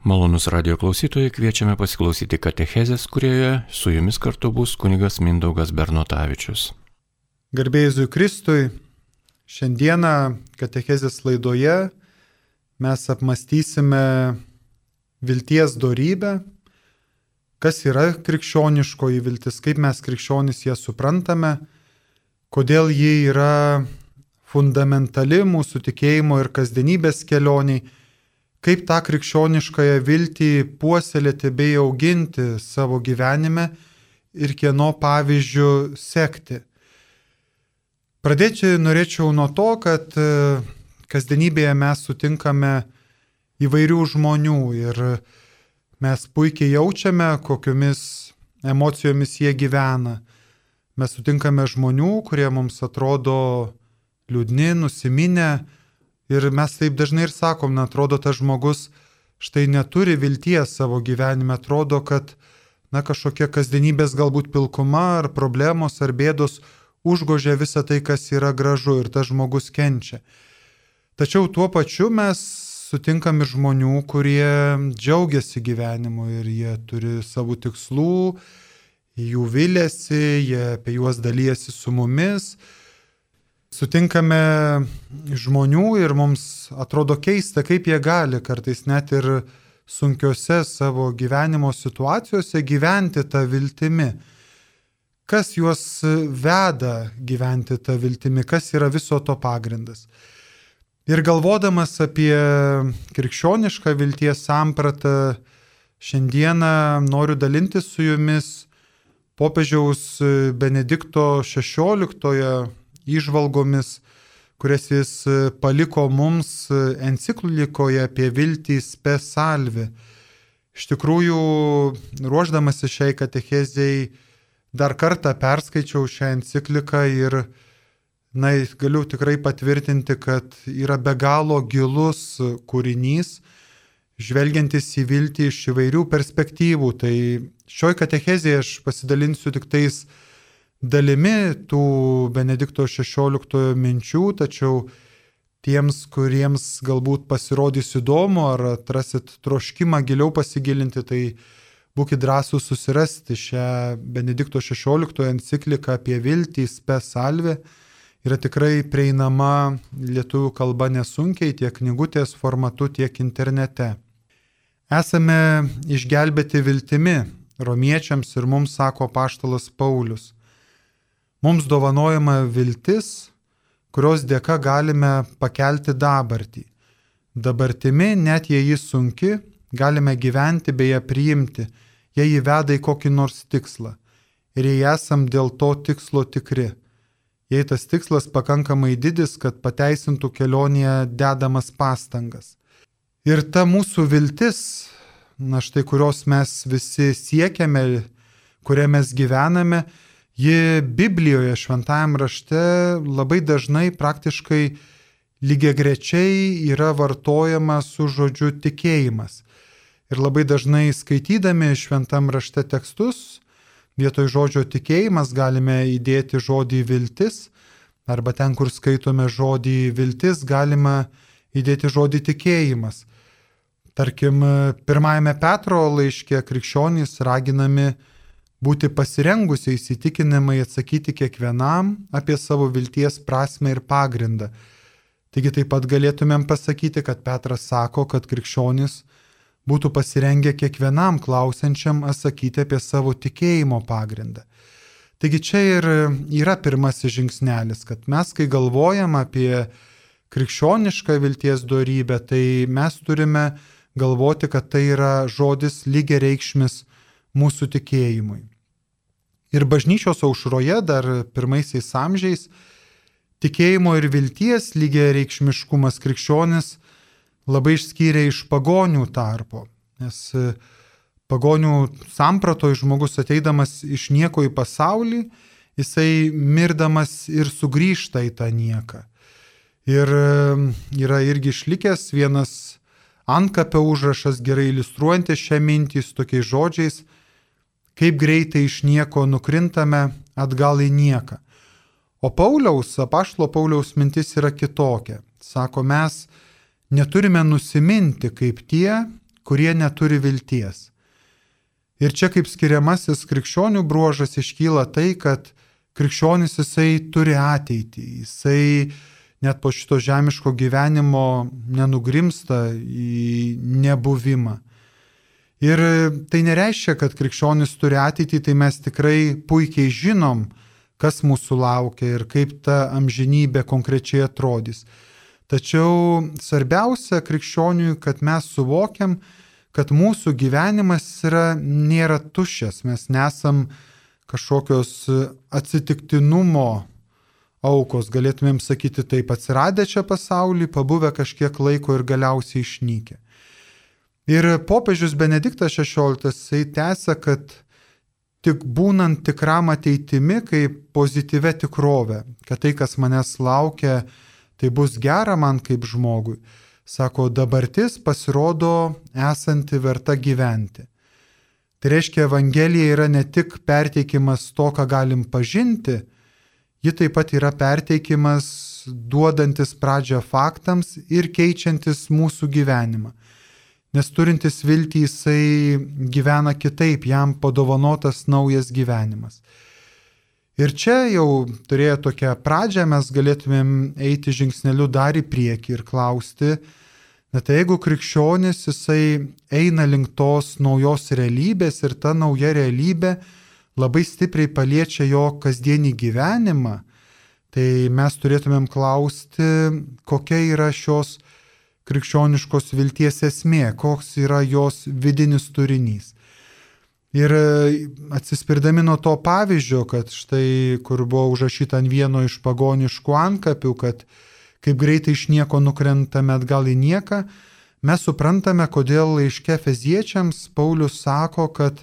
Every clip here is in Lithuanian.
Malonus radio klausytojai kviečiame pasiklausyti katechezės, kurioje su jumis kartu bus kunigas Mindaugas Bernotavičius. Garbėjai Kristui, šiandieną katechezės laidoje mes apmastysime vilties darybę, kas yra krikščioniškoji viltis, kaip mes krikščionys ją suprantame, kodėl ji yra fundamentali mūsų tikėjimo ir kasdienybės kelioniai kaip tą krikščioniškąją viltį puoselėti bei auginti savo gyvenime ir kieno pavyzdžių sekti. Pradėti norėčiau nuo to, kad e, kasdienybėje mes sutinkame įvairių žmonių ir mes puikiai jaučiame, kokiomis emocijomis jie gyvena. Mes sutinkame žmonių, kurie mums atrodo liūdni, nusiminę, Ir mes taip dažnai ir sakom, na, atrodo, tas žmogus štai neturi vilties savo gyvenime, atrodo, kad, na, kažkokia kasdienybės galbūt pilkuma ar problemos ar bėdos užgožia visą tai, kas yra gražu ir tas žmogus kenčia. Tačiau tuo pačiu mes sutinkam ir žmonių, kurie džiaugiasi gyvenimu ir jie turi savų tikslų, jų vilėsi, jie apie juos dalyjasi su mumis, Sutinkame žmonių ir mums atrodo keista, kaip jie gali kartais net ir sunkiose savo gyvenimo situacijose gyventi tą viltimi. Kas juos veda gyventi tą viltimi, kas yra viso to pagrindas. Ir galvodamas apie krikščionišką vilties sampratą, šiandieną noriu dalintis su jumis popiežiaus Benedikto XVI išvalgomis, kurias jis e, paliko mums e, enciklikoje apie viltį spesalvi. Iš tikrųjų, ruoždamasi šiai katechezijai, dar kartą perskaičiau šią encikliką ir, na, galiu tikrai patvirtinti, kad yra be galo gilus kūrinys, žvelgiantis į viltį iš įvairių perspektyvų. Tai šioj katechezijai aš pasidalinsiu tik tais dalimi tų Benedikto XVI minčių, tačiau tiems, kuriems galbūt pasirodys įdomu ar atrasit troškimą giliau pasigilinti, tai būkite drąsūs susirasti šią Benedikto XVI encikliką apie viltį Spesalvė. Yra tikrai prieinama lietuvių kalba nesunkiai tiek knygutės formatu, tiek internete. Esame išgelbėti viltimi romiečiams ir mums sako paštalas Paulius. Mums dovanojama viltis, kurios dėka galime pakelti dabartį. Dabartimi, net jei jis sunki, galime gyventi bei ją priimti, jei jį veda į kokį nors tikslą. Ir jei esam dėl to tikslo tikri. Jei tas tikslas pakankamai didis, kad pateisintų kelionėje dedamas pastangas. Ir ta mūsų viltis, na štai kurios mes visi siekiame, kuria mes gyvename, Ji Biblijoje, šventajame rašte labai dažnai praktiškai lygiai grečiai yra vartojama su žodžiu tikėjimas. Ir labai dažnai skaitydami šventam rašte tekstus, vietoj žodžio tikėjimas galime įdėti žodį viltis, arba ten, kur skaitome žodį viltis, galima įdėti žodį tikėjimas. Tarkim, pirmajame Petro laiške krikščionys raginami būti pasirengusiai įsitikinimai atsakyti kiekvienam apie savo vilties prasme ir pagrindą. Taigi taip pat galėtumėm pasakyti, kad Petras sako, kad krikščionis būtų pasirengę kiekvienam klausiančiam atsakyti apie savo tikėjimo pagrindą. Taigi čia ir yra pirmasis žingsnelis, kad mes, kai galvojam apie krikščionišką vilties darybę, tai mes turime galvoti, kad tai yra žodis lygiai reikšmis mūsų tikėjimui. Ir bažnyčios aušroje dar pirmaisiais amžiais tikėjimo ir vilties lygiai reikšmiškumas krikščionis labai išskyrė iš pagonių tarpo. Nes e, pagonių samprato žmogus ateidamas iš nieko į pasaulį, jisai mirdamas ir sugrįžta į tą nieką. Ir e, yra irgi išlikęs vienas antkapio užrašas gerai iliustruojantis šią mintį su tokiais žodžiais – kaip greitai iš nieko nukrintame atgal į nieką. O Pauliaus, apaštalo Pauliaus mintis yra kitokia. Sako, mes neturime nusiminti kaip tie, kurie neturi vilties. Ir čia kaip skiriamasis krikščionių bruožas iškyla tai, kad krikščionis jisai turi ateitį, jisai net po šito žemiško gyvenimo nenugrimsta į nebuvimą. Ir tai nereiškia, kad krikščionis turi ateitį, tai mes tikrai puikiai žinom, kas mūsų laukia ir kaip ta amžinybė konkrečiai atrodys. Tačiau svarbiausia krikščioniui, kad mes suvokiam, kad mūsų gyvenimas yra, nėra tuščias, mes nesam kažkokios atsitiktinumo aukos, galėtumėm sakyti taip, atsiradę čia pasaulį, pabuvę kažkiek laiko ir galiausiai išnykę. Ir popiežius Benediktas XVI jisai tęsia, kad tik būnant tikram ateitimi kaip pozityvę tikrovę, kad tai, kas manęs laukia, tai bus gera man kaip žmogui. Sako, dabartis pasirodo esanti verta gyventi. Tai reiškia, Evangelija yra ne tik perteikimas to, ką galim pažinti, ji taip pat yra perteikimas duodantis pradžią faktams ir keičiantis mūsų gyvenimą. Nes turintis viltį jisai gyvena kitaip, jam padovanotas naujas gyvenimas. Ir čia jau turėję tokią pradžią mes galėtumėm eiti žingsneliu dar į priekį ir klausti, na tai jeigu krikščionis jisai eina link tos naujos realybės ir ta nauja realybė, labai stipriai paliečia jo kasdienį gyvenimą, tai mes turėtumėm klausti, kokia yra šios krikščioniškos vilties esmė, koks yra jos vidinis turinys. Ir atsispirdami nuo to pavyzdžio, kad štai kur buvo užrašyta ant vieno iš pagoniškų antkapių, kad kaip greitai iš nieko nukrentame atgal į nieką, mes suprantame, kodėl laiške feziečiams Paulius sako, kad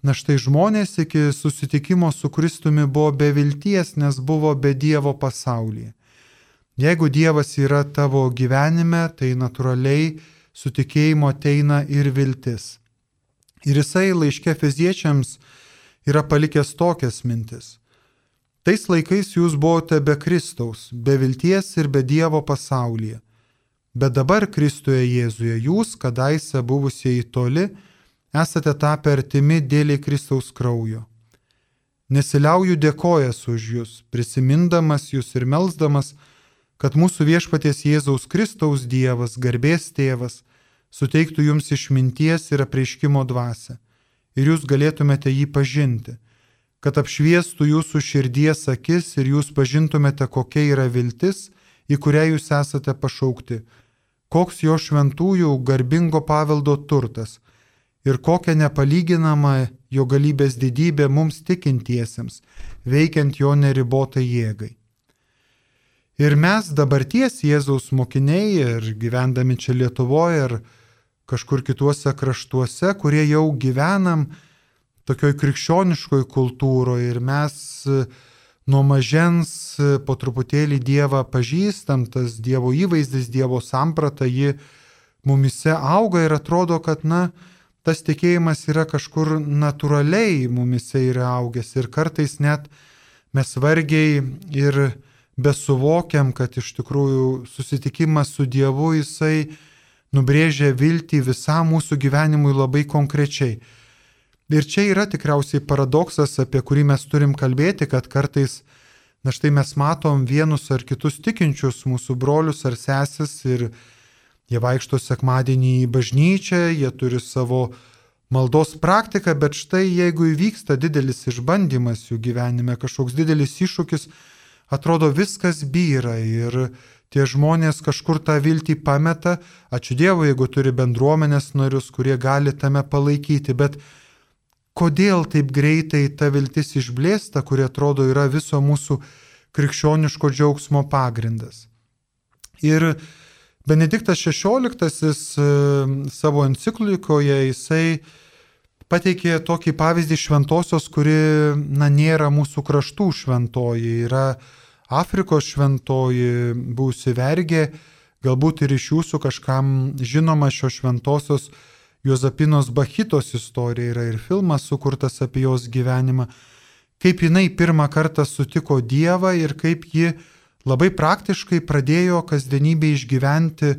Na štai žmonės iki susitikimo su Kristumi buvo be vilties, nes buvo be Dievo pasaulyje. Jeigu Dievas yra tavo gyvenime, tai natūraliai su tikėjimu ateina ir viltis. Ir jisai laiške fiziečiams yra palikęs tokias mintis. Tais laikais jūs buvote be Kristaus, be vilties ir be Dievo pasaulyje. Bet dabar Kristuje Jėzuje jūs, kadaise buvusieji toli, esate tapę artimi dėliai Kristaus kraujo. Nesiliauju dėkojas už jūs, prisimindamas jūs ir melzdamas, kad mūsų viešpaties Jėzaus Kristaus Dievas, garbės tėvas, suteiktų jums išminties ir apreiškimo dvasę, ir jūs galėtumėte jį pažinti, kad apšviestų jūsų širdies akis ir jūs pažintumėte, kokia yra viltis, į kurią jūs esate pašaukti, koks jo šventųjų garbingo paveldo turtas, ir kokia nepalyginama jo galybės didybė mums tikintiesiems, veikiant jo neribotai jėgai. Ir mes dabarties Jėzaus mokiniai ir gyvendami čia Lietuvoje ir kažkur kituose kraštuose, kurie jau gyvenam tokioj krikščioniškoj kultūroje ir mes e, nuo mažens e, po truputėlį Dievą pažįstam, tas Dievo įvaizdis, Dievo samprata, ji mumise auga ir atrodo, kad, na, tas tikėjimas yra kažkur natūraliai mumise yra augęs ir kartais net mes vargiai ir besuvokiam, kad iš tikrųjų susitikimas su Dievu jisai nubrėžia viltį visam mūsų gyvenimui labai konkrečiai. Ir čia yra tikriausiai paradoksas, apie kurį mes turim kalbėti, kad kartais, na štai mes matom vienus ar kitus tikinčius mūsų brolius ar sesis ir Jie vaikšto sekmadienį į bažnyčią, jie turi savo maldos praktiką, bet štai jeigu įvyksta didelis išbandymas jų gyvenime, kažkoks didelis iššūkis, atrodo viskas byra ir tie žmonės kažkur tą viltį pameta, ačiū Dievui, jeigu turi bendruomenės narius, kurie gali tame palaikyti, bet kodėl taip greitai ta viltis išblėsta, kuri atrodo yra viso mūsų krikščioniško džiaugsmo pagrindas. Ir Benediktas XVI e, savo enciklikoje jisai pateikė tokį pavyzdį šventosios, kuri na, nėra mūsų kraštų šventoji, yra Afrikos šventoji, būsi vergė, galbūt ir iš jūsų kažkam žinoma šios šventosios Jozapinos Bachitos istorija yra ir filmas sukurtas apie jos gyvenimą, kaip jinai pirmą kartą sutiko Dievą ir kaip ji labai praktiškai pradėjo kasdienybė išgyventi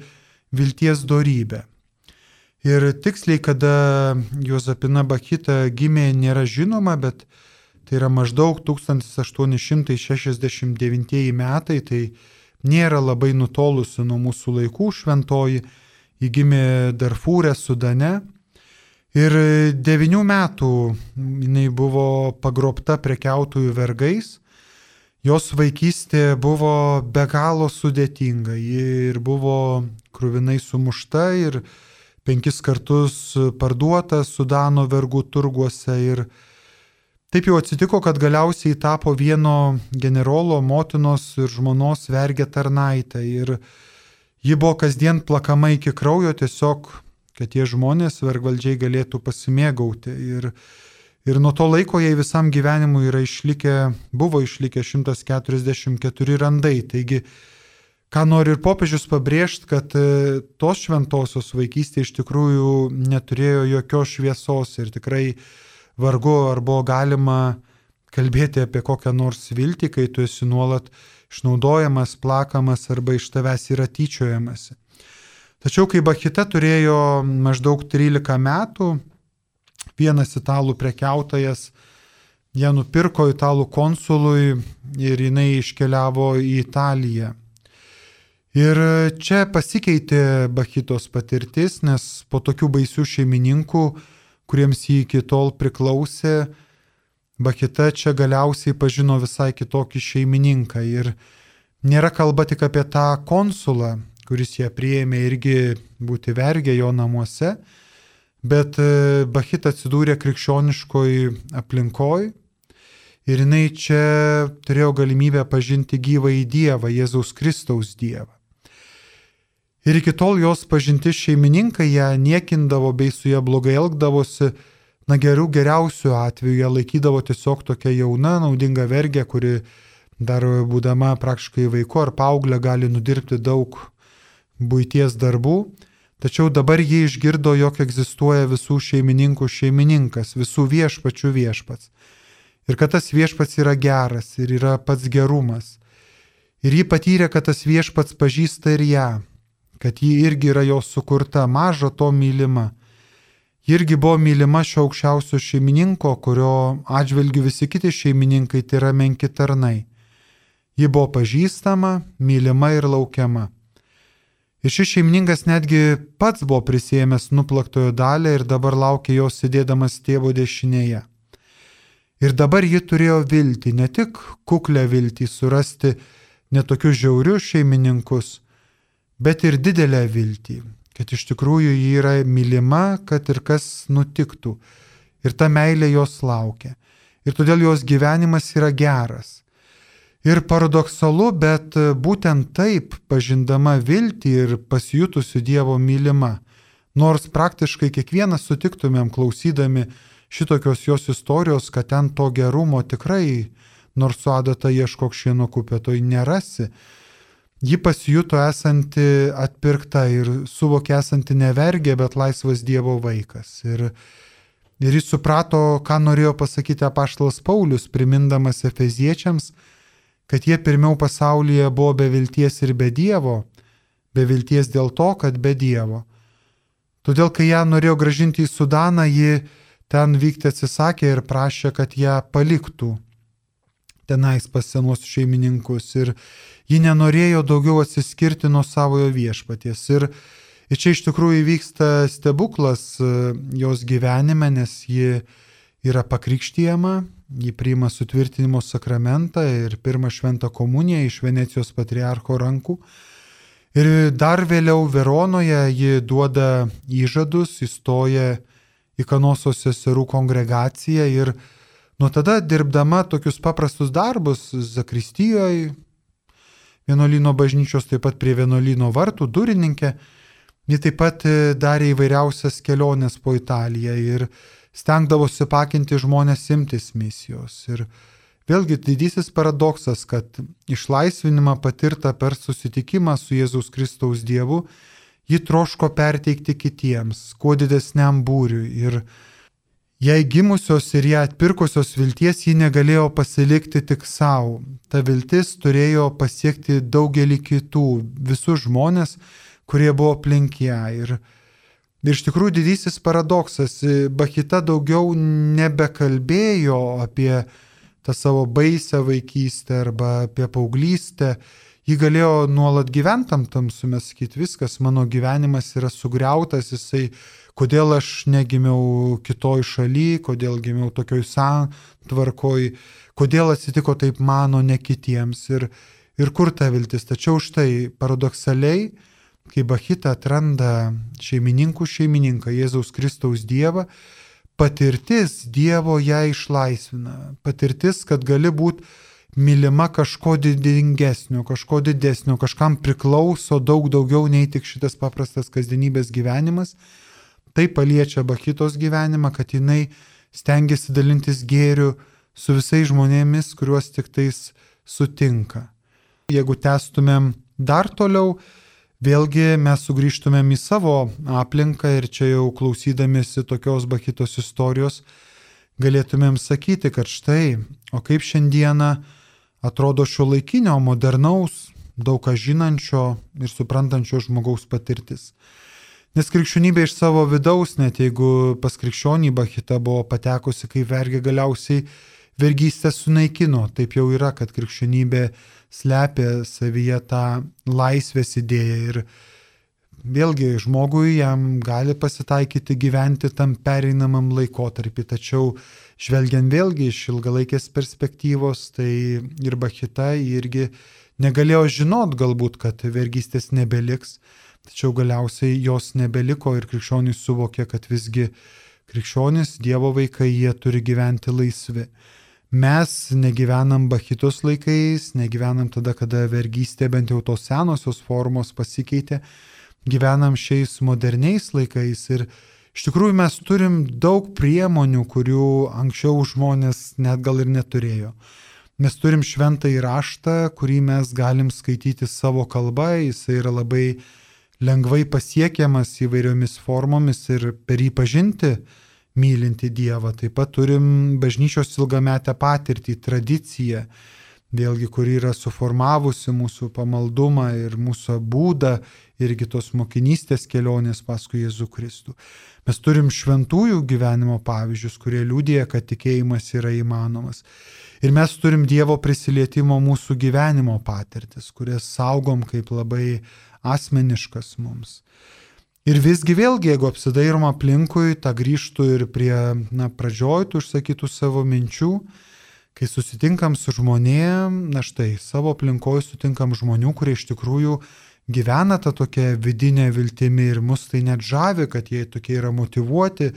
vilties darybę. Ir tiksliai, kada Jozapina Bakita gimė, nėra žinoma, bet tai yra maždaug 1869 metai, tai nėra labai nutolusi nuo mūsų laikų šventoji. Ji gimė Darfūrė, Sudane. Ir devinių metų jinai buvo pagrobta prekiautojų vergais. Jos vaikystė buvo be galo sudėtinga. Ji ir buvo krūvinai sumušta ir penkis kartus parduota Sudano vergų turguose. Ir taip jau atsitiko, kad galiausiai tapo vieno generolo motinos ir žmonos vergė tarnaitę. Ir ji buvo kasdien plakama iki kraujo tiesiog kad tie žmonės vergvaldžiai galėtų pasimėgauti. Ir, ir nuo to laiko jai visam gyvenimui yra išlikę, buvo išlikę 144 randai. Taigi, ką nori ir popiežius pabrėžti, kad e, tos šventosios vaikystė iš tikrųjų neturėjo jokios šviesos ir tikrai vargu ar buvo galima kalbėti apie kokią nors viltį, kai tu esi nuolat išnaudojamas, plakamas arba iš tavęs yra tyčiojamasi. Tačiau kai Bakita turėjo maždaug 13 metų, vienas italų prekiautojas ją nupirko italų konsului ir jinai iškeliavo į Italiją. Ir čia pasikeitė Bakitos patirtis, nes po tokių baisių šeimininkų, kuriems jį iki tol priklausė, Bakita čia galiausiai pažino visai kitokį šeimininką. Ir nėra kalba tik apie tą konsulą, kuris ją priėmė irgi būti vergė jo namuose, bet e, Bachit atsidūrė krikščioniškoj aplinkoj ir jinai čia turėjo galimybę pažinti gyvą į Dievą, Jėzaus Kristaus Dievą. Ir iki tol jos pažinti šeimininkai ją niekindavo bei su ją blogai elgdavosi, na gerų geriausių atveju ją laikydavo tiesiog tokia jauna, naudinga vergė, kuri dar būdama praktiškai vaiku ar paauglė gali nudirbti daug būties darbų, tačiau dabar jie išgirdo, jog egzistuoja visų šeimininkų šeimininkas, visų viešpačių viešpats. Ir kad tas viešpats yra geras ir yra pats gerumas. Ir ji patyrė, kad tas viešpats pažįsta ir ją, kad ji irgi yra jos sukurta, mažo to mylima. Ji irgi buvo mylima šio aukščiausio šeimininko, kurio atžvilgiu visi kiti šeimininkai tai yra menki tarnai. Ji buvo pažįstama, mylima ir laukiama. Ir šis šeimininkas netgi pats buvo prisėmęs nuplaktojo dalį ir dabar laukė jos sėdėdamas tėvo dešinėje. Ir dabar ji turėjo viltį, ne tik kuklę viltį surasti netokius žiaurius šeimininkus, bet ir didelę viltį, kad iš tikrųjų ji yra mylima, kad ir kas nutiktų. Ir ta meilė jos laukia. Ir todėl jos gyvenimas yra geras. Ir paradoksalu, bet būtent taip, pažindama viltį ir pasijutusi Dievo mylima, nors praktiškai kiekvienas sutiktumėm klausydami šitokios jos istorijos, kad ten to gerumo tikrai, nors su adata ieškok šieno kupėtoj nerasi, ji pasijuto esanti atpirkta ir suvokė esanti nevergė, bet laisvas Dievo vaikas. Ir, ir jis suprato, ką norėjo pasakyti apaštalas Paulius, primindamas Efeziečiams, kad jie pirmiau pasaulyje buvo be vilties ir be Dievo, be vilties dėl to, kad be Dievo. Todėl, kai ją norėjo gražinti į Sudaną, ji ten vykti atsisakė ir prašė, kad ją paliktų tenais pas senus šeimininkus ir ji nenorėjo daugiau atsiskirti nuo savojo viešpaties. Ir, ir čia iš tikrųjų vyksta stebuklas e, jos gyvenime, nes ji yra pakrikštyjama, Ji priima sutvirtinimo sakramentą ir pirmą šventą komuniją iš Venecijos patriarcho rankų. Ir dar vėliau Veronoje ji duoda įžadus, įstoja į Kanosos seserų kongregaciją ir nuo tada dirbdama tokius paprastus darbus Zakristijoje, vienuolino bažnyčios, taip pat prie vienuolino vartų durininkė, ji taip pat darė įvairiausias keliones po Italiją ir stengdavosi pakinti žmonės imtis misijos. Ir vėlgi didysis paradoksas, kad išlaisvinimą patirtą per susitikimą su Jėzaus Kristaus Dievu, ji troško perteikti kitiems, kuo didesniam būriui. Ir jai gimusios ir ją atpirkusios vilties ji negalėjo pasilikti tik savo. Ta viltis turėjo pasiekti daugelį kitų, visus žmonės, kurie buvo aplink ją. Ir Ir iš tikrųjų didysis paradoksas, Bakita daugiau nebekalbėjo apie tą savo baisę vaikystę arba apie paauglystę, ji galėjo nuolat gyventam tamsume sakyti, viskas, mano gyvenimas yra sugriautas, jisai, kodėl aš negimiau kitoj šaly, kodėl gimiau tokioj santvarkoj, kodėl atsitiko taip mano, ne kitiems ir, ir kur ta viltis. Tačiau štai paradoksaliai, kai Bahita atranda šeimininkų šeimininką Jėzaus Kristaus Dievą, patirtis Dievo ją išlaisvina. Patirtis, kad gali būti mylima kažko didingesnio, kažko didesnio, kažkam priklauso daug daugiau nei tik šitas paprastas kasdienybės gyvenimas. Tai paliečia Bahitos gyvenimą, kad jinai stengiasi dalintis gėriu su visais žmonėmis, kuriuos tik tais sutinka. Jeigu testumėm dar toliau, vėlgi mes sugrįžtumėm į savo aplinką ir čia jau klausydamėsi tokios Bahitos istorijos, galėtumėm sakyti, kad štai, o kaip šiandieną atrodo šio laikinio, modernaus, daug ką žinančio ir suprantančio žmogaus patirtis. Nes krikščionybė iš savo vidaus, net jeigu pas krikščionį Bahita buvo patekusi kaip vergė, galiausiai vergystę sunaikino. Taip jau yra, kad krikščionybė slepia savyje tą laisvės idėją ir vėlgi žmogui jam gali pasitaikyti gyventi tam pereinamam laikotarpį, tačiau žvelgiant vėlgi iš ilgalaikės perspektyvos, tai ir Bahita irgi negalėjo žinot galbūt, kad vergystės nebeliks, tačiau galiausiai jos nebeliko ir krikščionys suvokė, kad visgi krikščionys, Dievo vaikai, jie turi gyventi laisvi. Mes negyvenam Bahitos laikais, negyvenam tada, kada vergystė bent jau tos senosios formos pasikeitė, gyvenam šiais moderniais laikais ir iš tikrųjų mes turim daug priemonių, kurių anksčiau žmonės net gal ir neturėjo. Mes turim šventą įraštą, kurį mes galim skaityti savo kalba, jis yra labai lengvai pasiekiamas įvairiomis formomis ir per jį pažinti mylinti Dievą. Taip pat turim bažnyčios ilgametę patirtį, tradiciją, vėlgi, kuri yra suformavusi mūsų pamaldumą ir mūsų būdą irgi tos mokinystės kelionės paskui Jėzų Kristų. Mes turim šventųjų gyvenimo pavyzdžius, kurie liūdėja, kad tikėjimas yra įmanomas. Ir mes turim Dievo prisilietimo mūsų gyvenimo patirtis, kurias saugom kaip labai asmeniškas mums. Ir visgi vėlgi, jeigu apsidairom aplinkui, tą grįžtų ir prie, na, pradžioj tų užsakytų savo minčių, kai susitinkam su žmonėm, na štai, savo aplinkoje sutinkam žmonių, kurie iš tikrųjų gyvena tą tokią vidinę viltimį ir mus tai net žavi, kad jie tokie yra motivuoti,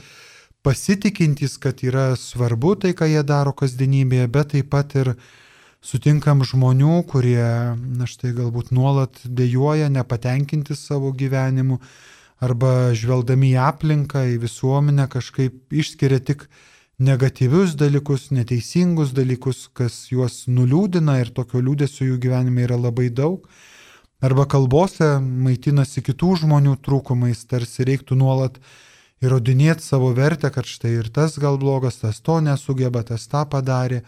pasitikintys, kad yra svarbu tai, ką jie daro kasdienybėje, bet taip pat ir sutinkam žmonių, kurie, na štai, galbūt nuolat dėjoja, nepatenkinti savo gyvenimu, arba žvelgdami į aplinką, į visuomenę kažkaip išskiria tik negatyvius dalykus, neteisingus dalykus, kas juos nuliūdina ir tokio liūdėsio jų gyvenime yra labai daug arba kalbose maitinasi kitų žmonių trūkumais, tarsi reiktų nuolat įrodinėti savo vertę, kad štai ir tas gal blogas, tas to nesugeba, tas tą padarė.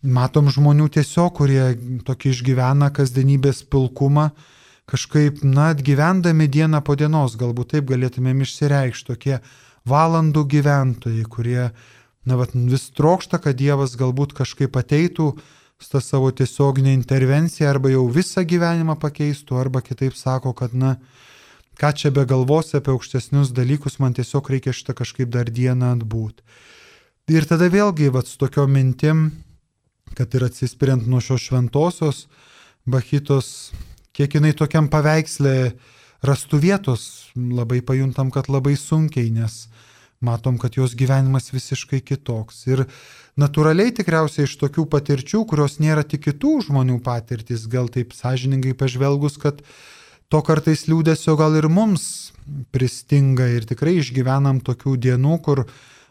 Matom žmonių tiesiog, kurie tokį išgyvena kasdienybės pilkumą, kažkaip, na, atgyvendami dieną po dienos, galbūt taip galėtumėm išsireikšti, tokie valandų gyventojai, kurie, na, vat, vis trokšta, kad Dievas galbūt kažkaip ateitų, tą savo tiesioginę intervenciją arba jau visą gyvenimą pakeistų, arba kitaip sako, kad na, ką čia be galvos apie aukštesnius dalykus, man tiesiog reikia šitą kažkaip dar dieną atbūt. Ir tada vėlgi, va, su tokio mintim, kad ir atsispiriant nuo šios šventosios, Bahitos, kiek jinai tokiam paveikslė rastų vietos, labai pajuntam, kad labai sunkiai, nes matom, kad jos gyvenimas visiškai kitoks. Ir natūraliai tikriausiai iš tokių patirčių, kurios nėra tik kitų žmonių patirtis, gal taip sąžiningai pažvelgus, kad to kartais liūdėsio gal ir mums pristinga ir tikrai išgyvenam tokių dienų, kur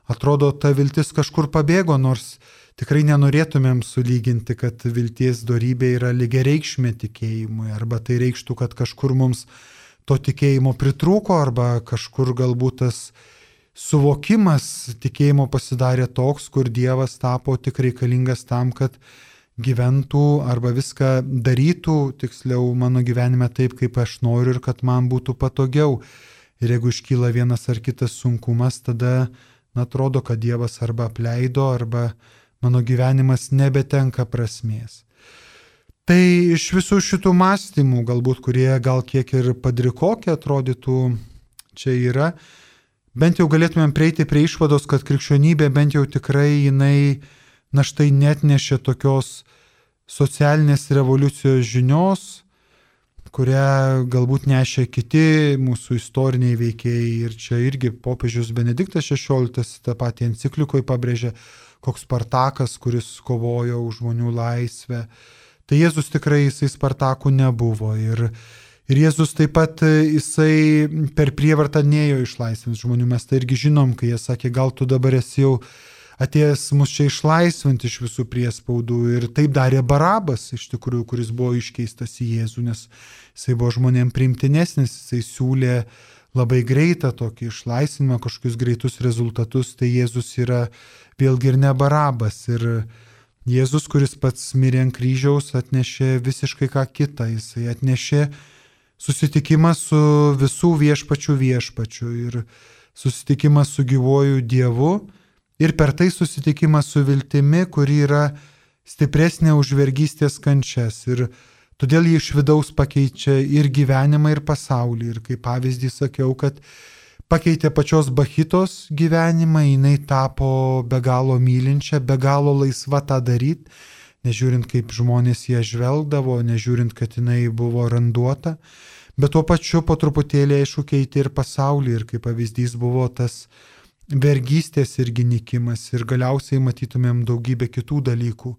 atrodo ta viltis kažkur pabėgo, nors tikrai nenorėtumėm sulyginti, kad vilties darybė yra lygiai reikšmė tikėjimui, arba tai reikštų, kad kažkur mums to tikėjimo pritrūko, arba kažkur galbūt tas suvokimas tikėjimo pasidarė toks, kur Dievas tapo tik reikalingas tam, kad gyventų arba viską darytų, tiksliau mano gyvenime taip, kaip aš noriu ir kad man būtų patogiau. Ir jeigu iškyla vienas ar kitas sunkumas, tada, na, atrodo, kad Dievas arba apleido, arba mano gyvenimas nebetenka prasmės. Tai iš visų šitų mąstymų, galbūt kurie gal kiek ir padrikokie atrodytų, čia yra, bent jau galėtumėm prieiti prie išvados, kad krikščionybė bent jau tikrai jinai, na štai net nešė tokios socialinės revoliucijos žinios, kurią galbūt nešė kiti mūsų istoriniai veikėjai. Ir čia irgi popiežius Benediktas XVI tą patį enciklikoje pabrėžė, koks Spartakas, kuris kovojo už žmonių laisvę Tai Jėzus tikrai jisai Spartakų nebuvo. Ir, ir Jėzus taip pat jisai per prievartą neėjo išlaisvinti žmonių. Mes tai irgi žinom, kai jie sakė, gal tu dabar esi jau atėjęs mus čia išlaisvinti iš visų priespaudų. Ir taip darė Barabas, iš tikrųjų, kuris buvo iškeistas į Jėzų, nes jisai buvo žmonėm primtinesnis, jisai siūlė labai greitą tokį išlaisvinimą, kažkokius greitus rezultatus, tai Jėzus yra vėlgi ir ne Barabas. Ir, Jėzus, kuris pats mirė ant kryžiaus, atnešė visiškai ką kitą. Jisai atnešė susitikimą su visų viešpačių viešpačių ir susitikimą su gyvoju Dievu ir per tai susitikimą su viltimi, kuri yra stipresnė už vergystės kančias. Ir todėl jį iš vidaus pakeičia ir gyvenimą, ir pasaulį. Ir kaip pavyzdį sakiau, kad pakeitė pačios Bachitos gyvenimą, jinai tapo be galo mylinčia, be galo laisva tą daryti, nežiūrint kaip žmonės ją žvelgdavo, nežiūrint, kad jinai buvo randuota, bet tuo pačiu po truputėlį aišku keitė ir pasaulį ir kaip pavyzdys buvo tas vergystės ir gynikimas ir galiausiai matytumėm daugybę kitų dalykų.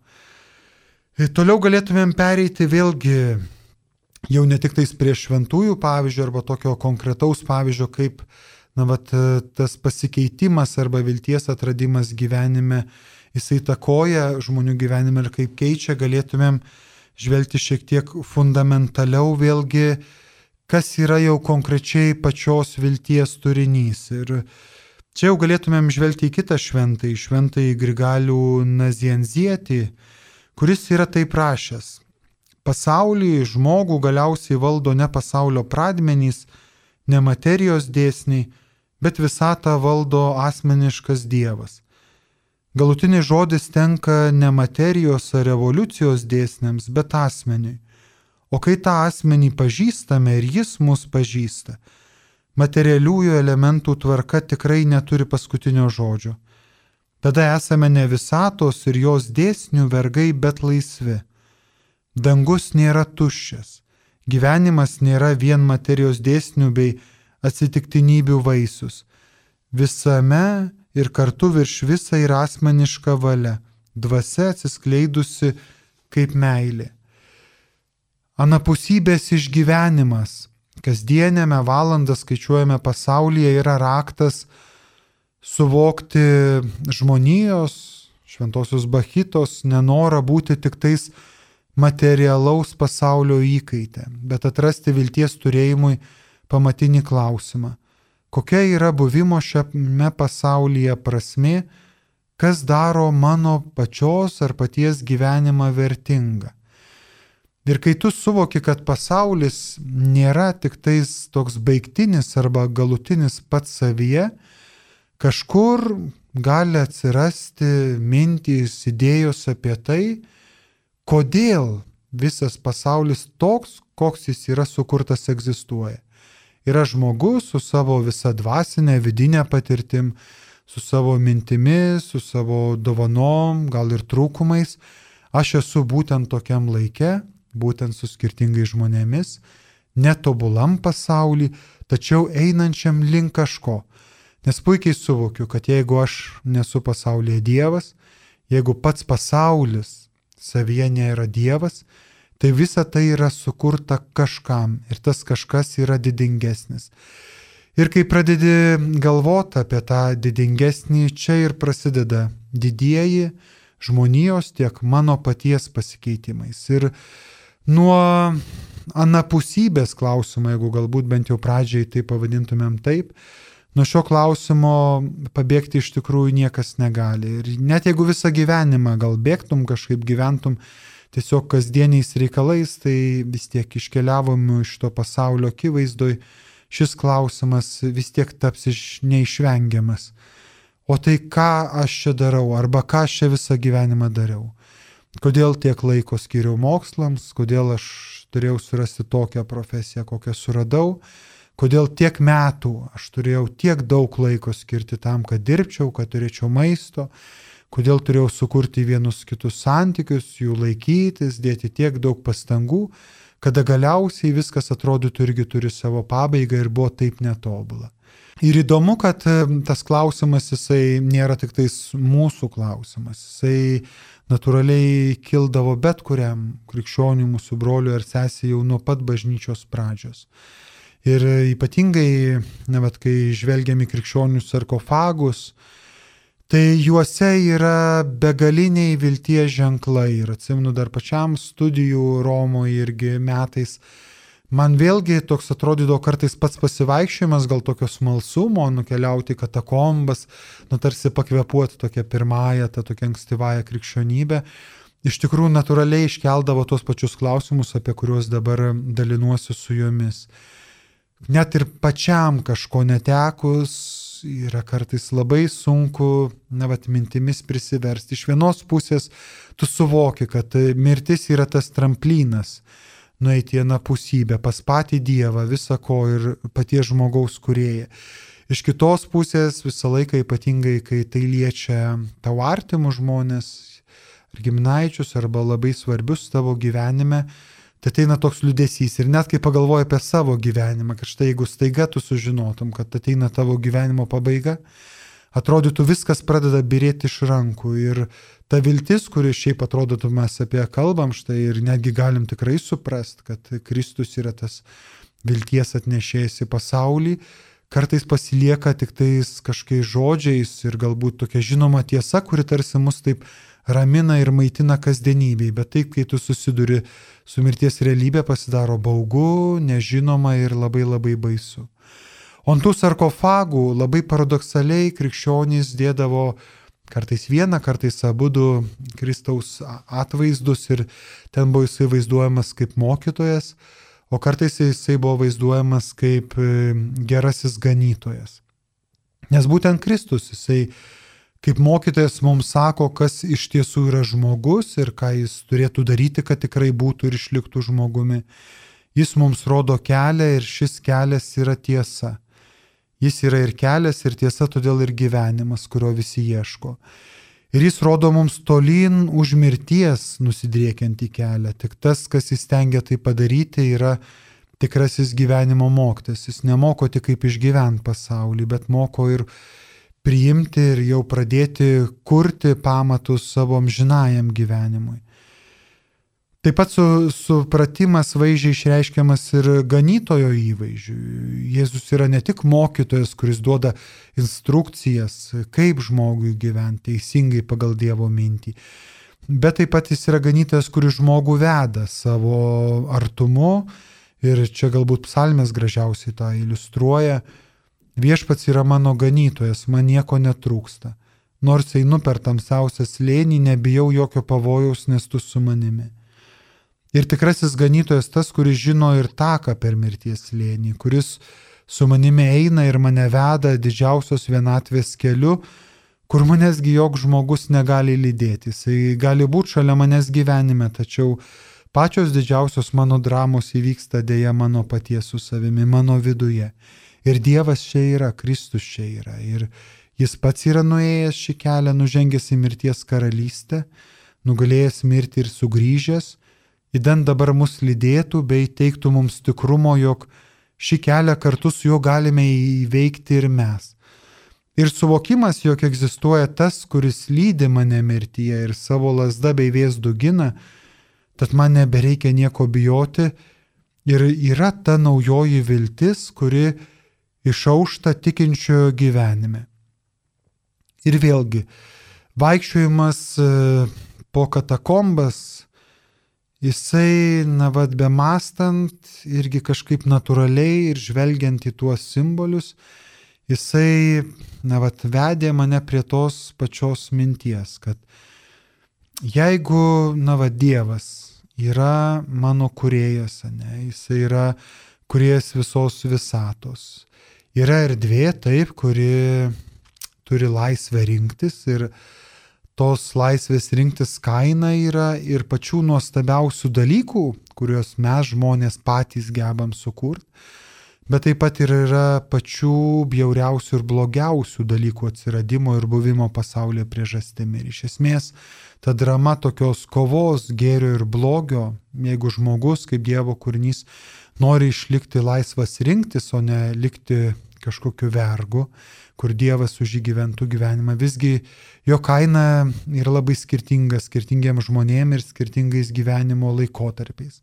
Toliau galėtumėm pereiti vėlgi jau ne tik tais prie šventųjų pavyzdžio arba tokio konkretaus pavyzdžio, kaip na, vat, tas pasikeitimas arba vilties atradimas gyvenime, jisai takoja žmonių gyvenime ir kaip keičia, galėtumėm žvelgti šiek tiek fundamentaliau vėlgi, kas yra jau konkrečiai pačios vilties turinys. Ir čia jau galėtumėm žvelgti į kitą šventąjį, šventąjį Grigalių Nazienzietį, kuris yra taip prašęs. Pasaulį, žmogų galiausiai valdo ne pasaulio pradmenys, ne materijos dėsniai, bet visatą valdo asmeniškas Dievas. Galutinis žodis tenka ne materijos ar revoliucijos dėsniams, bet asmeniui. O kai tą asmenį pažįstame ir jis mus pažįsta, materialiųjų elementų tvarka tikrai neturi paskutinio žodžio. Tada esame ne visatos ir jos dėsnių vergai, bet laisvi. Dangus nėra tuščias, gyvenimas nėra vien materijos dėsnių bei atsitiktinybių vaisius. Visame ir kartu virš visą yra asmeniška valia, dvasia atsiskleidusi kaip meilė. Anapusybės išgyvenimas, kasdienėme valandą skaičiuojame pasaulyje, yra raktas suvokti žmonijos, šventosios bachitos nenorą būti tik tais materialaus pasaulio įkaitė, bet atrasti vilties turėjimui pamatinį klausimą. Kokia yra buvimo šiame pasaulyje prasme, kas daro mano pačios ar paties gyvenimą vertingą. Ir kai tu suvoki, kad pasaulis nėra tik tais toks baigtinis arba galutinis pats savyje, kažkur gali atsirasti mintys, idėjos apie tai, kodėl visas pasaulis toks, koks jis yra sukurtas egzistuoja yra žmogus su savo visa dvasinė, vidinė patirtim, su savo mintimis, su savo dovanom, gal ir trūkumais. Aš esu būtent tokiam laikė, būtent su skirtingais žmonėmis, netobulam pasaulį, tačiau einančiam link kažko. Nes puikiai suvokiu, kad jeigu aš nesu pasaulyje Dievas, jeigu pats pasaulis savyje nėra Dievas, tai visa tai yra sukurta kažkam ir tas kažkas yra didingesnis. Ir kai pradedi galvoti apie tą didingesnį, čia ir prasideda didieji žmonijos tiek mano paties pasikeitimais. Ir nuo anapusybės klausimo, jeigu galbūt bent jau pradžiai tai pavadintumėm taip, nuo šio klausimo pabėgti iš tikrųjų niekas negali. Ir net jeigu visą gyvenimą gal bėgtum, kažkaip gyventum, tiesiog kasdieniais reikalais, tai vis tiek iškeliavom iš to pasaulio akivaizdoj, šis klausimas vis tiek taps iš neišvengiamas. O tai ką aš čia darau, arba ką aš čia visą gyvenimą dariau? Kodėl tiek laiko skiriau mokslams, kodėl aš turėjau surasti tokią profesiją, kokią suradau, kodėl tiek metų aš turėjau tiek daug laiko skirti tam, kad dirbčiau, kad turėčiau maisto, kodėl turėjau sukurti vienus kitus santykius, jų laikytis, dėti tiek daug pastangų, kada galiausiai viskas atrodytų irgi turi savo pabaigą ir buvo taip netobula. Ir įdomu, kad tas klausimas jisai nėra tik tais mūsų klausimas, jisai natūraliai kildavo bet kuriam krikščioniui mūsų broliui ar sesiai jau nuo pat bažnyčios pradžios. Ir ypatingai, na, bet kai žvelgiami krikščionių sarkofagus, tai juose yra begaliniai vilties ženklai. Ir atsimenu dar pačiam studijų Romoje irgi metais Man vėlgi toks atrodydavo kartais pats pasivaikščiojimas, gal tokio smalsumo, nukeliauti katakombas, nu tarsi pakvepuoti tokią pirmąją, tą tokią ankstyvąją krikščionybę. Iš tikrųjų natūraliai iškeldavo tos pačius klausimus, apie kuriuos dabar dalinuosi su jumis. Net ir pačiam kažko netekus yra kartais labai sunku, na, vat, mintimis prisiversti. Iš vienos pusės tu suvoki, kad mirtis yra tas tramplynas nueiti į anapusybę, pas patį Dievą, visą ko ir paties žmogaus kurėję. Iš kitos pusės visą laiką ypatingai, kai tai liečia tavo artimus žmonės, ar giminaičius, arba labai svarbius tavo gyvenime, tai ateina toks liudesys. Ir net kai pagalvoji apie savo gyvenimą, kad štai jeigu staiga tu sužinotum, kad ateina tavo gyvenimo pabaiga, atrodytų viskas pradeda birėti iš rankų ir ta viltis, kuri šiaip atrodytų mes apie ją kalbam štai ir netgi galim tikrai suprast, kad Kristus yra tas vilties atnešėjas į pasaulį, kartais pasilieka tik tais kažkokiais žodžiais ir galbūt tokia žinoma tiesa, kuri tarsi mus taip ramina ir maitina kasdienybėje, bet taip, kai tu susiduri su mirties realybė, pasidaro baugu, nežinoma ir labai labai baisu. O ant tų sarkofagų labai paradoksaliai krikščionys dėdavo kartais vieną, kartais abu du Kristaus atvaizdus ir ten buvo jisai vaizduojamas kaip mokytojas, o kartais jisai buvo vaizduojamas kaip e, gerasis ganytojas. Nes būtent Kristus jisai kaip mokytojas mums sako, kas iš tiesų yra žmogus ir ką jis turėtų daryti, kad tikrai būtų ir išliktų žmogumi. Jis mums rodo kelią ir šis kelias yra tiesa. Jis yra ir kelias, ir tiesa, todėl ir gyvenimas, kurio visi ieško. Ir jis rodo mums tolyn už mirties nusidriekiantį kelią. Tik tas, kas įstengia tai padaryti, yra tikrasis gyvenimo mokytas. Jis nemoko tik kaip išgyventi pasaulį, bet moko ir priimti ir jau pradėti kurti pamatus savo amžinajam gyvenimui. Taip pat su, supratimas vaizdžiai išreiškiamas ir ganytojo įvaizdžiu. Jėzus yra ne tik mokytojas, kuris duoda instrukcijas, kaip žmogui gyventi teisingai pagal Dievo mintį, bet taip pat jis yra ganytojas, kuris žmogų veda savo artumu ir čia galbūt psalmės gražiausiai tą iliustruoja. Viešpats yra mano ganytojas, man nieko netrūksta. Nors einu per tamsiausią slėnį, nebijau jokio pavojaus, nes tu su manimi. Ir tikrasis ganytojas tas, kuris žino ir taką per mirties slėnį, kuris su manimi eina ir mane veda didžiausios vienatvės keliu, kur manęsgi joks žmogus negali lydėti. Jisai gali būti šalia manęs gyvenime, tačiau pačios didžiausios mano dramos įvyksta dėja mano paties su savimi, mano viduje. Ir Dievas čia yra, Kristus čia yra. Ir jis pats yra nuėjęs šį kelią, nužengęs į mirties karalystę, nugalėjęs mirti ir sugrįžęs įdant dabar mus lydėtų bei teiktų mums tikrumo, jog šį kelią kartu su juo galime įveikti ir mes. Ir suvokimas, jog egzistuoja tas, kuris lydi mane mirtyje ir savo lasda bei vėzdų gina, tad man nebereikia nieko bijoti ir yra ta naujoji viltis, kuri išaušta tikinčiojo gyvenime. Ir vėlgi, vaikščiojimas e, po katakombas jisai, na vad, be mastant, irgi kažkaip natūraliai ir žvelgiant į tuos simbolius, jisai, na vad, vedė mane prie tos pačios minties, kad jeigu, na vad, Dievas yra mano kurėjas, ne, jisai yra kuries visos visatos. Yra erdvė taip, kuri turi laisvę rinktis ir tos laisvės rinktis kaina yra ir pačių nuostabiausių dalykų, kuriuos mes žmonės patys gebam sukurti, bet taip pat ir yra pačių bjauriausių ir blogiausių dalykų atsiradimo ir buvimo pasaulyje priežastimi. Ir iš esmės ta drama tokios kovos gėrio ir blogio, jeigu žmogus kaip Dievo kūrinys nori išlikti laisvas rinktis, o ne likti kažkokiu vergu, kur Dievas už jį gyventų gyvenimą. Visgi jo kaina yra labai skirtinga skirtingiems žmonėms ir skirtingais gyvenimo laikotarpiais.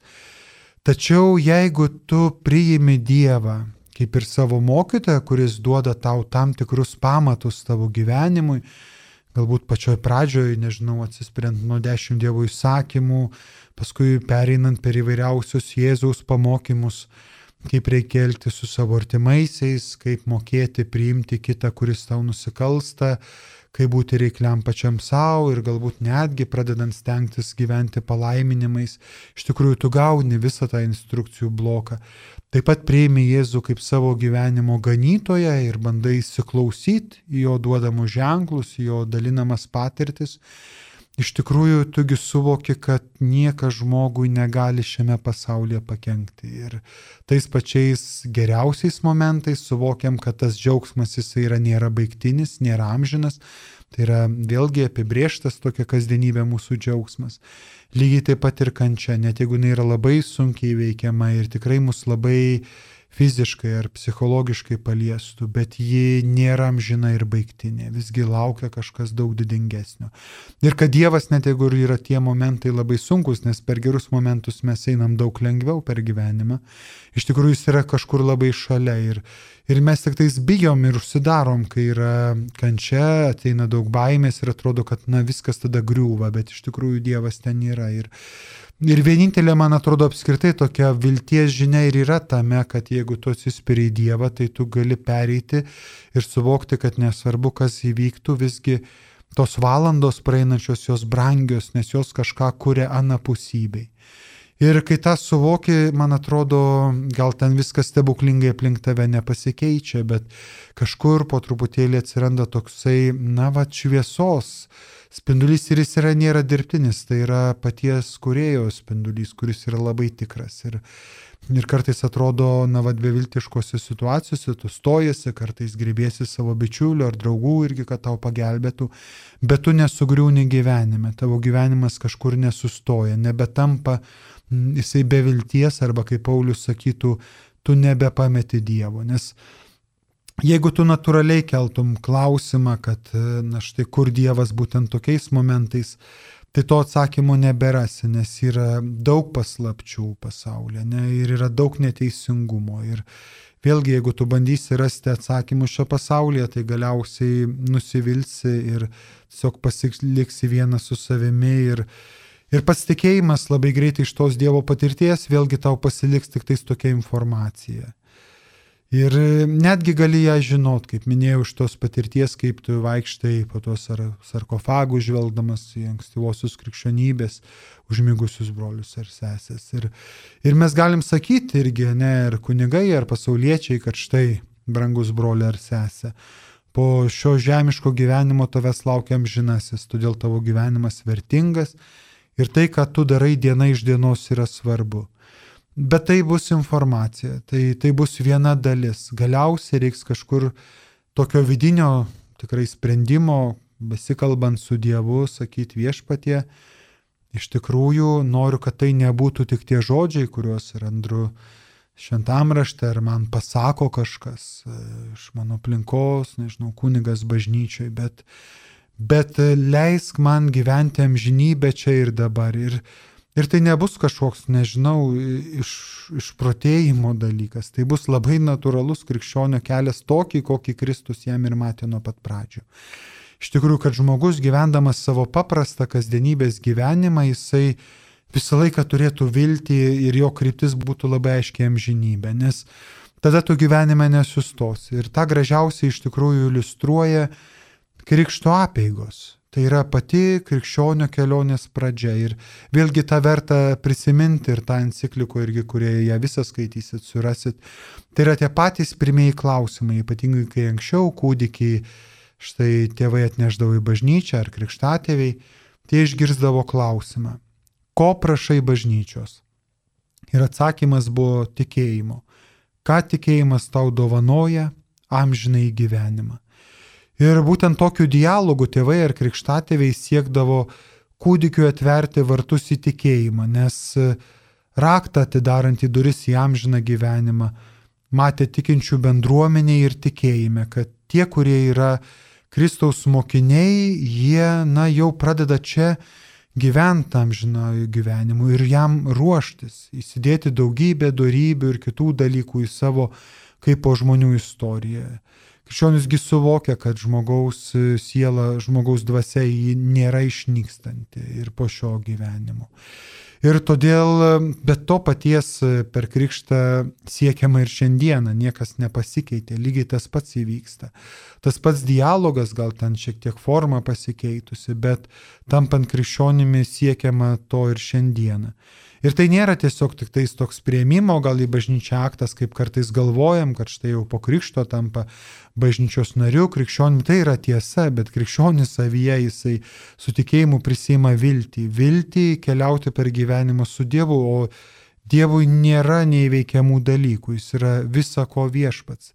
Tačiau jeigu tu priimi Dievą kaip ir savo mokytoją, kuris duoda tau tam tikrus pamatus tavo gyvenimui, galbūt pačioj pradžioj, nežinau, atsispirint nuo dešimt Dievo įsakymų, paskui pereinant per įvairiausius Jėzaus pamokymus, kaip reikia elgti su savo artimaisiais, kaip mokėti priimti kitą, kuris tau nusikalsta, kaip būti reikliam pačiam savo ir galbūt netgi pradedant stengtis gyventi palaiminimais, iš tikrųjų tu gauni visą tą instrukcijų bloką. Taip pat prieimi Jėzų kaip savo gyvenimo ganytoją ir bandai įsiklausyti į jo duodamus ženklus, į jo dalinamas patirtis iš tikrųjų tugi suvoki, kad niekas žmogui negali šiame pasaulyje pakengti. Ir tais pačiais geriausiais momentais suvokiam, kad tas džiaugsmas jisai yra nėra baigtinis, nėra amžinas. Tai yra vėlgi apibrieštas tokia kasdienybė mūsų džiaugsmas. Lygiai taip pat ir kančia, net jeigu jinai yra labai sunkiai veikiama ir tikrai mus labai fiziškai ar psichologiškai paliestų, bet ji nėra amžina ir baigtinė, visgi laukia kažkas daug didingesnio. Ir kad Dievas, net jeigu ir yra tie momentai labai sunkus, nes per gerus momentus mes einam daug lengviau per gyvenimą, iš tikrųjų jis yra kažkur labai šalia ir, ir mes tik tais bijom ir užsidarom, kai yra kančia, ateina daug baimės ir atrodo, kad na viskas tada griūva, bet iš tikrųjų Dievas ten yra. Ir, Ir vienintelė, man atrodo, apskritai tokia vilties žinia ir yra tame, kad jeigu tu atsispiri į Dievą, tai tu gali pereiti ir suvokti, kad nesvarbu, kas įvyktų, visgi tos valandos praeinančios jos brangios, nes jos kažką kuria anapusybei. Ir kai tą suvoki, man atrodo, gal ten viskas stebuklingai aplink tave nepasikeičia, bet kažkur po truputėlį atsiranda toksai, na, va, šviesos spindulys ir jis yra nėra dirbtinis, tai yra paties kurėjo spindulys, kuris yra labai tikras. Ir, ir kartais atrodo, na, vad beviltiškose situacijose, tu stojasi, kartais grįbėsi savo bičiulių ar draugų irgi, kad tau pagelbėtų, bet tu nesugriūni gyvenime, tavo gyvenimas kažkur nesustoja, nebetampa jisai be vilties arba kaip Paulius sakytų, tu nebepameti Dievo, nes Jeigu tu natūraliai keltum klausimą, kad, na štai kur Dievas būtent tokiais momentais, tai to atsakymo neberasi, nes yra daug paslapčių pasaulyje ne, ir yra daug neteisingumo. Ir vėlgi, jeigu tu bandysi rasti atsakymus šio pasaulyje, tai galiausiai nusivilsi ir tiesiog pasiliksi vienas su savimi ir, ir pasitikėjimas labai greitai iš tos Dievo patirties vėlgi tau pasiliks tik tais tokia informacija. Ir e, netgi gali ją žinot, kaip minėjau, iš tos patirties, kaip tu vaikštai po tos sarkofagų žvelgdamas į ankstyvosios krikščionybės užmigusius brolius ar sesės. Ir, ir mes galim sakyti irgi, ne, ir kunigai, ar pasauliečiai, kad štai, brangus broli ar sesė, po šio žemiško gyvenimo tavęs laukia amžinasis, todėl tavo gyvenimas vertingas ir tai, ką tu darai diena iš dienos yra svarbu. Bet tai bus informacija, tai, tai bus viena dalis. Galiausiai reiks kažkur tokio vidinio tikrai sprendimo, besikalbant su Dievu, sakyti viešpatie, iš tikrųjų noriu, kad tai nebūtų tik tie žodžiai, kuriuos randu šventam rašte, ar man pasako kažkas e, iš mano aplinkos, nežinau, kunigas bažnyčiai, bet, bet leisk man gyventi amžinybę čia ir dabar. Ir, Ir tai nebus kažkoks, nežinau, iš, išprotėjimo dalykas. Tai bus labai natūralus krikščionio kelias tokį, kokį Kristus jam ir matė nuo pat pradžių. Iš tikrųjų, kad žmogus gyvendamas savo paprastą kasdienybės gyvenimą, jisai visą laiką turėtų viltį ir jo kryptis būtų labai aiškiai amžinybė, nes tada tu gyvenime nesustos. Ir tą gražiausiai iš tikrųjų iliustruoja krikšto apėgos. Tai yra pati krikščionio kelionės pradžia. Ir vėlgi tą verta prisiminti ir tą encikliko irgi, kurie ją visą skaitysit, surasit. Tai yra tie patys pirmieji klausimai, ypatingai kai anksčiau kūdikiai, štai tėvai atneždavo į bažnyčią ar krikštatėviai, tie išgirdavo klausimą, ko prašai bažnyčios? Ir atsakymas buvo tikėjimo. Ką tikėjimas tau dovanoja? Amžinai gyvenimą. Ir būtent tokiu dialogu tėvai ar krikštatėviai siekdavo kūdikiu atverti vartus į tikėjimą, nes e, raktą atidarant į duris į amžiną gyvenimą matė tikinčių bendruomeniai ir tikėjime, kad tie, kurie yra Kristaus mokiniai, jie, na, jau pradeda čia gyventi amžinojų gyvenimu ir jam ruoštis, įsidėti daugybę darybių ir kitų dalykų į savo kaip po žmonių istoriją. Krikščionisgi suvokia, kad žmogaus siela, žmogaus dvasia nėra išnykstanti ir po šio gyvenimo. Ir todėl, bet to paties per krikštą siekiama ir šiandieną, niekas nepasikeitė, lygiai tas pats įvyksta. Tas pats dialogas, gal ten šiek tiek forma pasikeitusi, bet tampant krikščionimi siekiama to ir šiandieną. Ir tai nėra tiesiog tik tais toks prieimimo gal į bažnyčią aktas, kaip kartais galvojam, kad štai jau po krikšto tampa bažnyčios nariu, krikščionim tai yra tiesa, bet krikščionis savyje jisai su tikėjimu prisima viltį. Viltį keliauti per gyvenimą su Dievu, o Dievui nėra neįveikiamų dalykų, jis yra visako viešpats.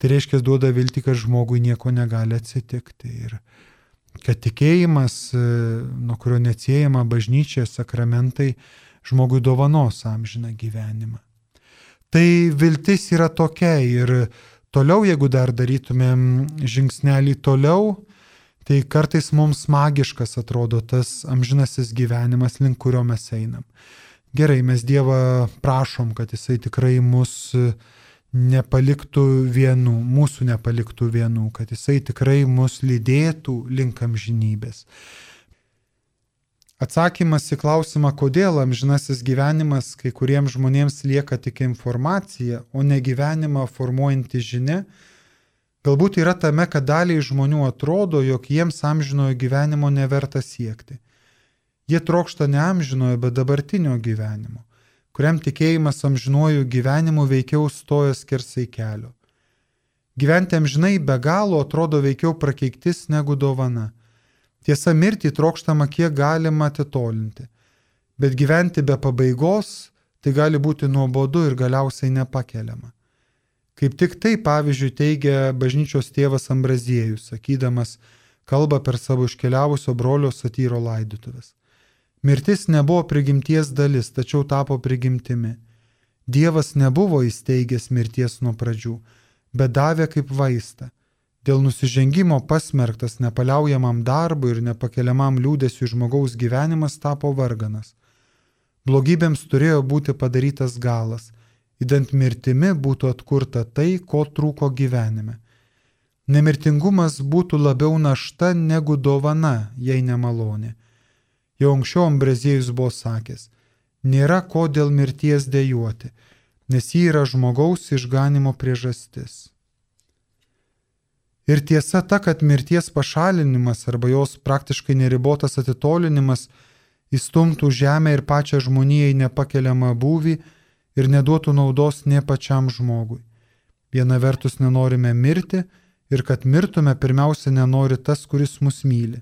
Tai reiškia, duoda viltį, kad žmogui nieko negali atsitikti. Ir kad tikėjimas, nuo kurio neatsiejama bažnyčia, sakramentai, žmogui dovanos amžiną gyvenimą. Tai viltis yra tokia ir toliau, jeigu dar darytumėm žingsnelį toliau, tai kartais mums magiškas atrodo tas amžinasis gyvenimas, link kurio mes einam. Gerai, mes Dievą prašom, kad Jisai tikrai mus nepaliktų vienų, mūsų nepaliktų vienų, kad Jisai tikrai mus lydėtų link amžinybės. Atsakymas į klausimą, kodėl amžinasis gyvenimas kai kuriems žmonėms lieka tik informacija, o ne gyvenimą formuojanti žinia, galbūt yra tame, kad daliai žmonių atrodo, jog jiems amžinojo gyvenimo neverta siekti. Jie trokšta ne amžinojo, bet dabartinio gyvenimo, kuriam tikėjimas amžinuoju gyvenimu veikiau stoja skersai kelio. Gyventi amžinai be galo atrodo veikiau prakeiktis negu dovana Tiesa, mirtį trokštama kiek galima atitolinti, bet gyventi be pabaigos tai gali būti nuobodu ir galiausiai nepakeliama. Kaip tik tai, pavyzdžiui, teigia bažnyčios tėvas Ambraziejus, sakydamas kalbą per savo iškeliavusio brolio satyro laidutuvės. Mirtis nebuvo prigimties dalis, tačiau tapo prigimtimi. Dievas nebuvo įsteigęs mirties nuo pradžių, bet davė kaip vaistą Dėl nusižengimo pasmerktas nepaliaujamam darbui ir nepakeliamam liūdėsiu žmogaus gyvenimas tapo varganas. Blogybėms turėjo būti padarytas galas, įdant mirtimi būtų atkurta tai, ko trūko gyvenime. Nemirtingumas būtų labiau našta negu dovana, jei nemalonė. Jau anksčiau Ambraziejus buvo sakęs, nėra ko dėl mirties dėjuoti, nes ji yra žmogaus išganimo priežastis. Ir tiesa ta, kad mirties pašalinimas arba jos praktiškai neribotas atitolinimas įstumtų žemę ir pačią žmoniją į nepakeliamą būvį ir neduotų naudos nie pačiam žmogui. Viena vertus nenorime mirti ir kad mirtume pirmiausia nenori tas, kuris mus myli,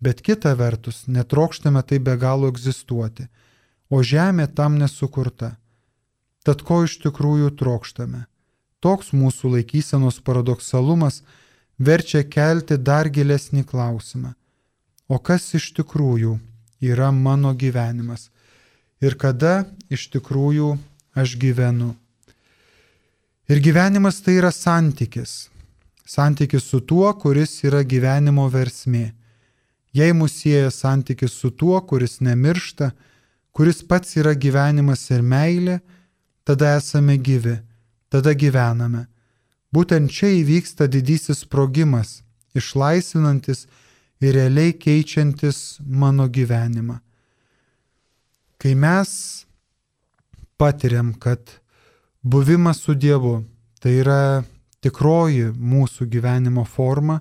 bet kita vertus netrokštame tai be galo egzistuoti, o žemė tam nesukurta. Tad ko iš tikrųjų trokštame? Toks mūsų laikysenos paradoksalumas, verčia kelti dar gilesnį klausimą. O kas iš tikrųjų yra mano gyvenimas? Ir kada iš tikrųjų aš gyvenu? Ir gyvenimas tai yra santykis. Santykis su tuo, kuris yra gyvenimo versmė. Jei mus sieja santykis su tuo, kuris nemiršta, kuris pats yra gyvenimas ir meilė, tada esame gyvi, tada gyvename. Būtent čia įvyksta didysis sprogimas, išlaisvinantis ir realiai keičiantis mano gyvenimą. Kai mes patiriam, kad buvimas su Dievu tai yra tikroji mūsų gyvenimo forma,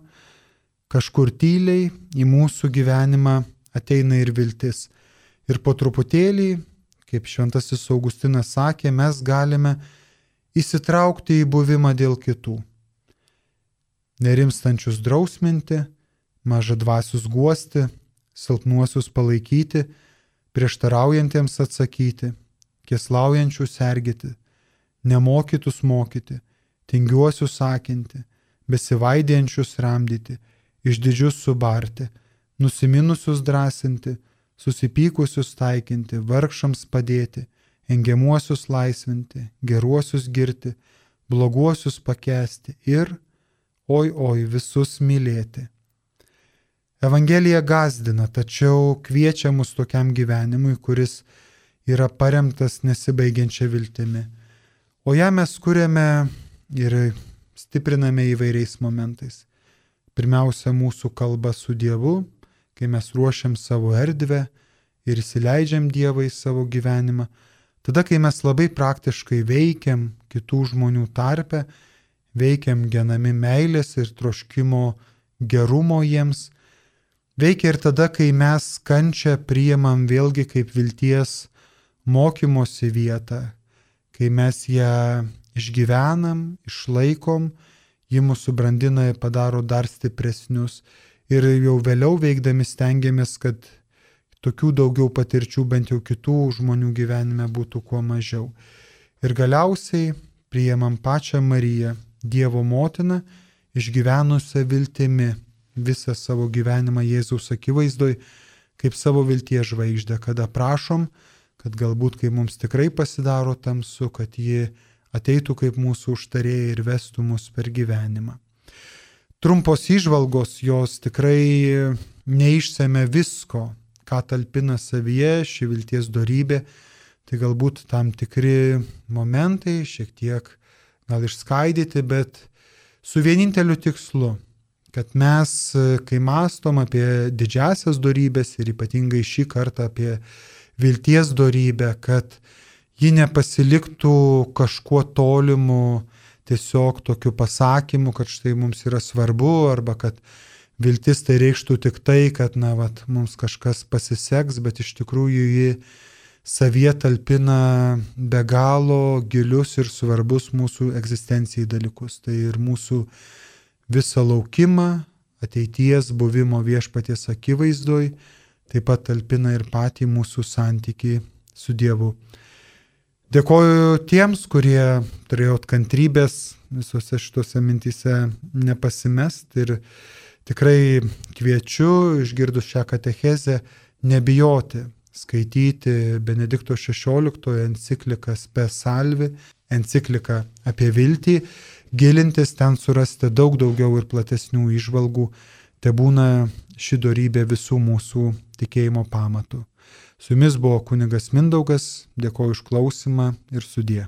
kažkur tyliai į mūsų gyvenimą ateina ir viltis. Ir po truputėlį, kaip šventasis Augustinas sakė, mes galime įsitraukti į buvimą dėl kitų. Nerimstančius drausminti, maža dvasius guosti, silpnuosius palaikyti, prieštaraujantiems atsakyti, kieslaujančius sergėti, nemokytus mokyti, tingiuosius sakinti, besivaidėjančius ramdyti, išdidžius subarti, nusiminusius drąsinti, susipykusius taikinti, vargšams padėti, engiamuosius laisvinti, geruosius girti, bloguosius pakesti ir, oi oi, visus mylėti. Evangelija gazdina, tačiau kviečia mus tokiam gyvenimui, kuris yra paremtas nesibaigiančia viltimi. O ją mes kuriame ir stipriname įvairiais momentais. Pirmiausia, mūsų kalba su Dievu, kai mes ruošiam savo erdvę ir įsileidžiam Dievą į savo gyvenimą. Tada, kai mes labai praktiškai veikiam kitų žmonių tarpe, veikiam genami meilės ir troškimo gerumo jiems, Veikia ir tada, kai mes kančią priimam vėlgi kaip vilties mokymosi vietą, kai mes ją išgyvenam, išlaikom, ji mūsų brandina ir padaro dar stipresnius. Ir jau vėliau veikdami stengiamės, kad tokių daugiau patirčių bent jau kitų žmonių gyvenime būtų kuo mažiau. Ir galiausiai priimam pačią Mariją, Dievo motiną, išgyvenusią viltimi visą savo gyvenimą Jėzaus akivaizdoj, kaip savo vilties žvaigždę, kada prašom, kad galbūt, kai mums tikrai pasidaro tamsu, kad ji ateitų kaip mūsų užtarėjai ir vestų mus per gyvenimą. Trumpos išvalgos jos tikrai neišsėmė visko, ką talpina savyje ši vilties darybė, tai galbūt tam tikri momentai, šiek tiek gal išskaidyti, bet su vieninteliu tikslu kad mes, kai mastom apie didžiasias darybės ir ypatingai šį kartą apie vilties darybę, kad ji nepasiliktų kažkuo tolimu, tiesiog tokiu pasakymu, kad štai mums yra svarbu, arba kad viltis tai reikštų tik tai, kad, na, vat, mums kažkas pasiseks, bet iš tikrųjų ji savie talpina be galo gilius ir svarbus mūsų egzistencijai dalykus. Tai ir mūsų visą laukimą, ateities buvimo viešpaties akivaizdoj, taip pat talpina ir patį mūsų santyki su Dievu. Dėkoju tiems, kurie turėjot kantrybės visose šitose mintise nepasimest ir tikrai kviečiu, išgirdus šią katechezę, nebijoti skaityti Benedikto XVI encikliką Spe Salvi, encikliką apie viltį gilintis, ten surasti daug daugiau ir platesnių išvalgų, te būna ši darybė visų mūsų tikėjimo pamatų. Su jumis buvo kunigas Mindaugas, dėkoju už klausimą ir sudė.